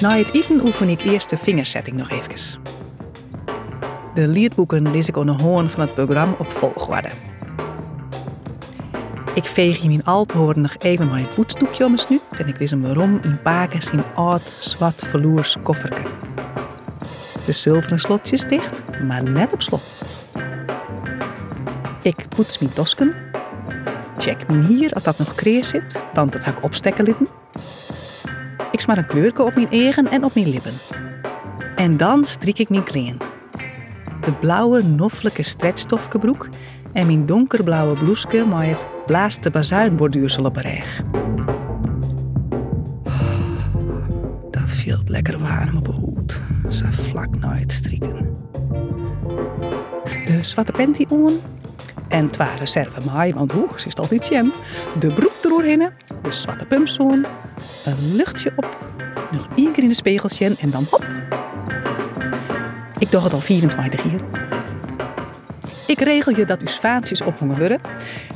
Na het eten oefen ik eerst de vingerzetting nog even. De liedboeken lees ik onder hoorn van het programma op volgorde. Ik veeg je mijn althoorn nog even mijn poetsdoekje om mijn snuit en ik lees hem waarom in paken zijn oud, zwart verloers kofferke. De zilveren slotjes dicht, maar net op slot. Ik poets mijn tosken. Check mijn hier of dat nog kreer zit, want dat ga ik opstekken litten. Ik smaar een kleurke op mijn eigen en op mijn lippen. En dan strik ik mijn kleren. De blauwe, noffelijke stretchstofkebroek en mijn donkerblauwe bloeske met het blaaste bazuinborduursel op reg. Dat viel lekker warm op de hoed, zo vlak na het strikken. De zwarte panty on en twa reserve maai, want hoe, ze is al niet jam. De broek eroverheen, de zwarte pumps on, een luchtje op, nog één keer in de spiegeltje en dan hop. Ik doe het al 24 hier. Ik regel je dat uw vaatjes ophangen worden,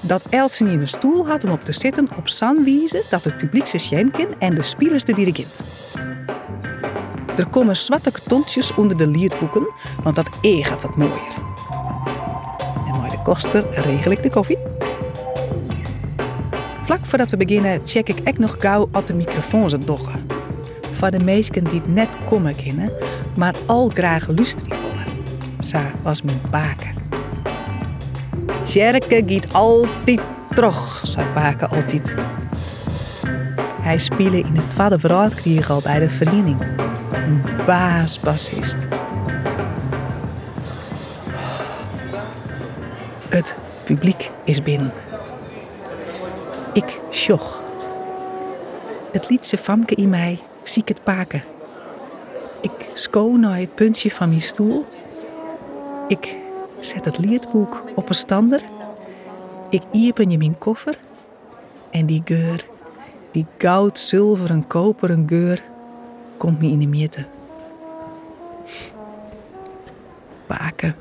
dat Elsie in een stoel had om op te zitten op zan wijze dat het publiek zich schenken en de spelers de dirigent. Er komen zwarte kartontjes onder de liedboeken, want dat E gaat wat mooier. En bij de koster regel ik de koffie. Vlak voordat we beginnen check ik echt nog gauw of de microfoons het doggen. Voor de meesten die het net komen kennen, maar al graag luisteren willen. Zo was mijn baken. Tjerke giet altijd terug, zei Baken altijd. Hij speelde in het tweede verraadkrieg al bij de vereniging. Een baasbassist. Het publiek is binnen. Ik sjoch. Het liedse famke in mij zie ik het paken. Ik sko naar het puntje van mijn stoel. Ik zet het liedboek op een stander. Ik iepen je mijn koffer. En die geur, die goud, zilveren, koperen geur, komt me in de midden. Baken.